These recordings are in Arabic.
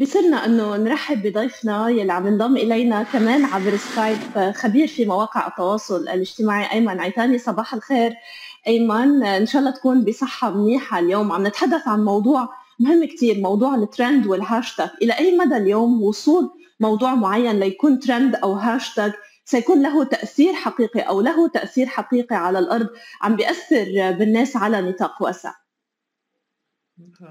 بصرنا إنه نرحب بضيفنا يلي عم ينضم إلينا كمان عبر سكايب خبير في مواقع التواصل الاجتماعي أيمن عيتاني. صباح الخير أيمن. إن شاء الله تكون بصحة منيحة اليوم. عم نتحدث عن موضوع مهم كثير موضوع ال trend وال hashtag إلى أي مدى اليوم وصول موضوع معين ليكون ترند أو هاشتاج سيكون له تأثير حقيقي أو له تأثير حقيقي على الأرض. عم بيأثر بالناس على نطاق واسع.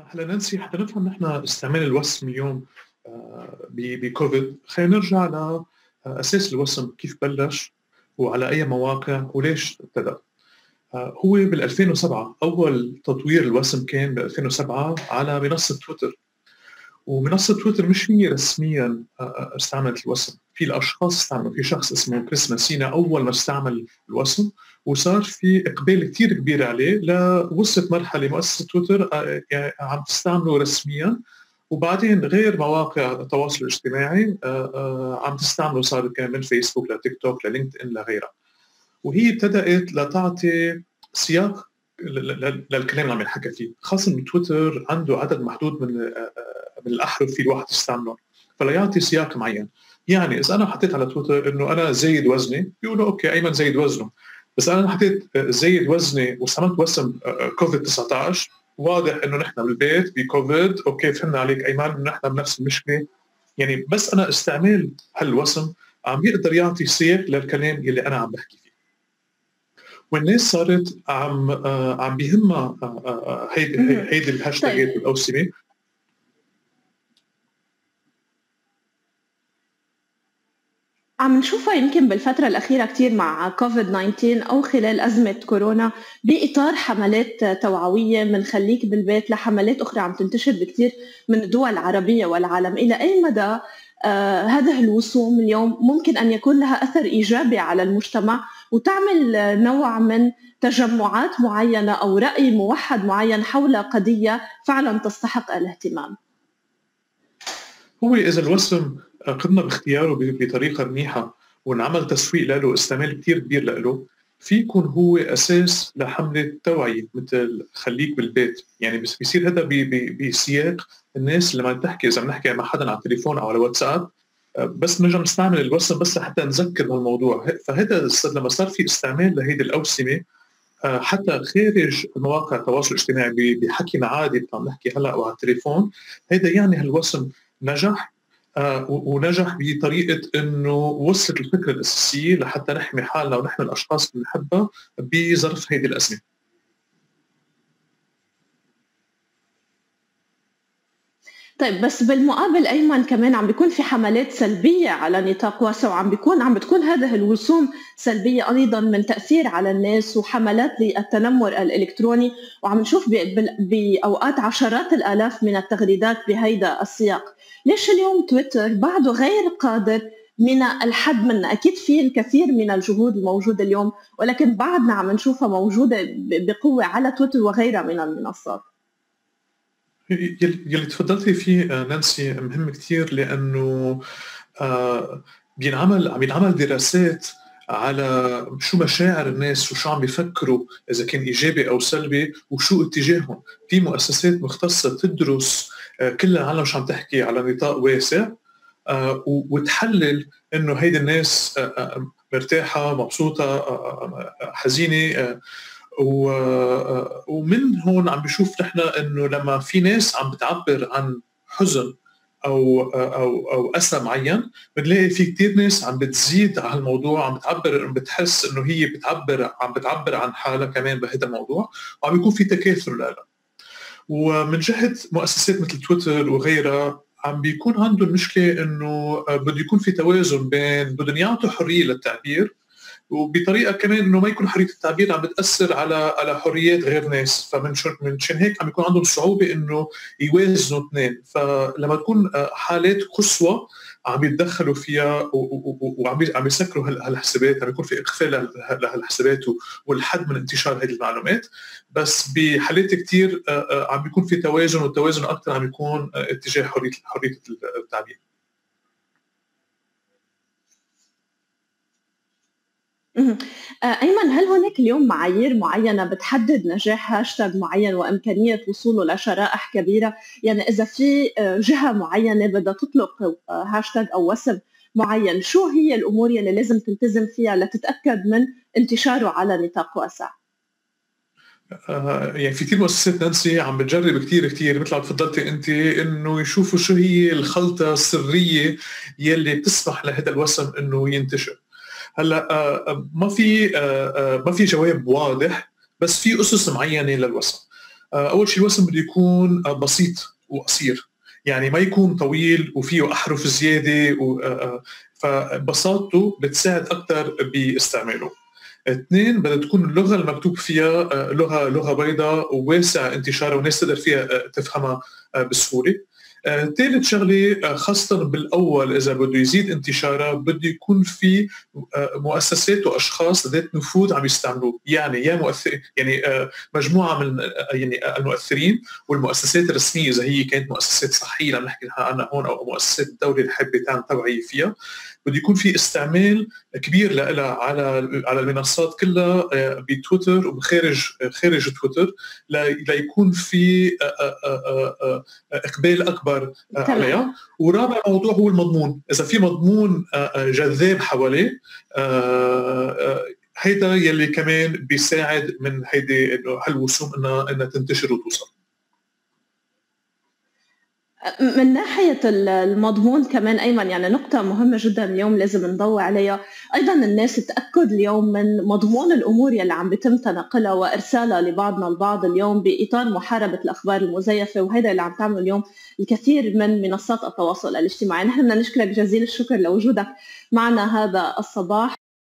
هلا نانسي حتى نفهم نحن استعمال الوسم اليوم آه، بكوفيد. خلينا نرجع لاساس الوسم كيف بلش وعلى أي مواقع وليش ابتدى آه، هو بال 2007 أول تطوير الوسم كان ب 2007 على منصة تويتر. ومنصة تويتر مش هي رسميا آه، استعملت الوسم في الأشخاص استعملوا في شخص اسمه كريس ماسينا أول ما استعمل الوسم وصار في إقبال كثير كبير عليه لوصلت مرحلة مؤسسة تويتر آه، يعني عم تستعمله رسميا. وبعدين غير مواقع التواصل الاجتماعي آه، آه، عم تستعمله صار كان من فيسبوك لتيك توك للينكد ان لغيرها. وهي ابتدأت لتعطي سياق للكلام اللي عم ينحكى فيه. خاصة تويتر عنده عدد محدود من من الأحرف في الواحد يستعملهم. فليعطي سياق معين. يعني إذا أنا حطيت على تويتر إنه أنا زايد وزني بيقولوا أوكي أيمن زايد وزنه. بس أنا حطيت زايد وزني واستعملت وسم كوفيد 19 واضح إنه نحن بالبيت بكوفيد okay فهمنا عليك أيمن نحن بنفس المشكلة. يعني بس أنا استعمال هالوسم عم يقدر يعطي سياق للكلام اللي أنا عم بحكي فيه. والناس صارت عم عم بيهمها هيدي هيدي الهاشتاجات طيب. والأوسمة. عم نشوفها يمكن بالفترة الأخيرة كثير مع كوفيد 19 أو خلال أزمة كورونا بإطار حملات توعوية من خليك بالبيت لحملات أخرى عم تنتشر بكثير من الدول العربية والعالم. إلى أي مدى آه هذه الوسوم اليوم ممكن أن يكون لها أثر إيجابي على المجتمع وتعمل نوع من تجمعات معينة أو رأي موحد معين حول قضية فعلا تستحق الاهتمام؟ هو إذا الوسم قمنا باختياره بطريقة منيحة ونعمل تسويق له استعمال كثير كبير له في يكون هو أساس لحملة توعية مثل خليك بالبيت. يعني بيصير هذا بسياق الناس لما تحكي إذا بنحكي مع حدا على التليفون أو على واتساب بس نرجع نستعمل الوصف بس لحتى نذكر بالموضوع فهذا لما صار في استعمال لهيدي الأوسمة حتى خارج مواقع التواصل الاجتماعي بحكينا عادي عم نحكي هلأ أو على التليفون هذا يعني هالوسم نجح. آه، ونجح بطريقة إنه وصلت الفكرة الأساسية لحتى نحمي حالنا ونحمي الأشخاص اللي بنحبها بظرف هذه الأزمة. طيب بس بالمقابل أيمن كمان عم بيكون في حملات سلبية على نطاق واسع وعم بيكون عم بتكون هذه الوسوم سلبية أيضا من تأثير على الناس وحملات للتنمر الإلكتروني. وعم نشوف بأوقات عشرات الآلاف من التغريدات بهيدا السياق. ليش اليوم تويتر بعده غير قادر من الحد من أكيد في الكثير من الجهود الموجودة اليوم ولكن بعدنا عم نشوفها موجودة بقوة على تويتر وغيرها من المنصات. يلي تفضلتي فيه آه، نانسي مهم كثير لأنه آه، بينعمل عم ينعمل دراسات على شو مشاعر الناس وشو عم بيفكروا إذا كان إيجابي أو سلبي وشو اتجاههم. في مؤسسات مختصة تدرس آه، كل العالم شو عم تحكي على نطاق واسع وتحلل إنه هيدي الناس مرتاحة مبسوطة حزينة ومن هون عم بشوف نحن إنه لما في ناس عم بتعبر عن حزن أو أو أو أسى معين بنلاقي في كثير ناس عم بتزيد على الموضوع عم بتعبر بتحس إنه هي بتعبر عم بتعبر عن حالها كمان بهذا الموضوع وعم بيكون في تكاثر لها. ومن جهة مؤسسات مثل تويتر وغيرها عم بيكون عندهم مشكلة إنه بده يكون في توازن بين بدهم يعطوا حرية للتعبير وبطريقة كمان إنه ما يكون حرية التعبير عم بتأثر على على حريات غير ناس. فمن من شان هيك عم يكون عندهم صعوبة إنه يوازنوا اثنين. فلما تكون آه، حالات قصوى عم يتدخلوا فيها وعم عم يسكروا هالحسابات عم يكون في إقفال لهالحسابات والحد من انتشار هذه المعلومات. بس بحالات كثير آه، آه، عم بيكون في توازن والتوازن أكثر عم يكون اتجاه حرية حرية التعبير. آه، أيمن هل هناك اليوم معايير معينة بتحدد نجاح هاشتاج معين وإمكانية وصوله لشرائح كبيرة؟ يعني إذا في آه، جهة معينة بدها تطلق آه، هاشتاج أو وسم معين شو هي الأمور اللي لازم تلتزم فيها لتتأكد من انتشاره على نطاق واسع؟ يعني في كثير مؤسسات نانسي عم بتجرب كثير كثير مثل ما تفضلتي أنت إنه يشوفوا شو هي الخلطة السرية يلي بتسمح لهذا الوسم إنه ينتشر هلا آه، آه، ما في آه، ما في جواب واضح بس في أسس معينة للوسم. أول شيء الوسم بده يكون بسيط وقصير. يعني ما يكون طويل وفيه أحرف زيادة فبساطته بتساعد أكثر باستعماله. اثنين بدها تكون اللغة المكتوب فيها لغة لغة بيضاء وواسع انتشارها والناس تقدر فيها تفهمها بسهولة. ثالث آه، شغلة آه، خاصة بالأول إذا بده يزيد انتشارها بده يكون في آه، مؤسسات وأشخاص ذات نفوذ عم يستعملوه. يعني يا مؤثر يعني مجموعة من يعني المؤثرين والمؤسسات الرسمية إذا هي كانت مؤسسات صحية عم نحكي عنها هون أو مؤسسات الدولة اللي حابه تعمل توعية فيها بده يكون في استعمال كبير لها على على المنصات كلها بتويتر وخارج خارج تويتر ليكون في إقبال أكبر عليها. ورابع موضوع هو المضمون. إذا في مضمون جذاب حواليه هيدا يلي كمان بيساعد من هيدي هالوسوم إنها إنها تنتشر وتوصل. من ناحية المضمون كمان أيمن يعني نقطة مهمة جدا اليوم لازم نضوي عليها. أيضا الناس تأكد اليوم من مضمون الأمور يلي عم بيتم تنقلها وإرسالها لبعضنا البعض اليوم بإطار محاربة الأخبار المزيفة وهذا اللي عم تعمله اليوم الكثير من منصات التواصل الاجتماعي. نحن بدنا نشكرك جزيل الشكر لوجودك معنا هذا الصباح.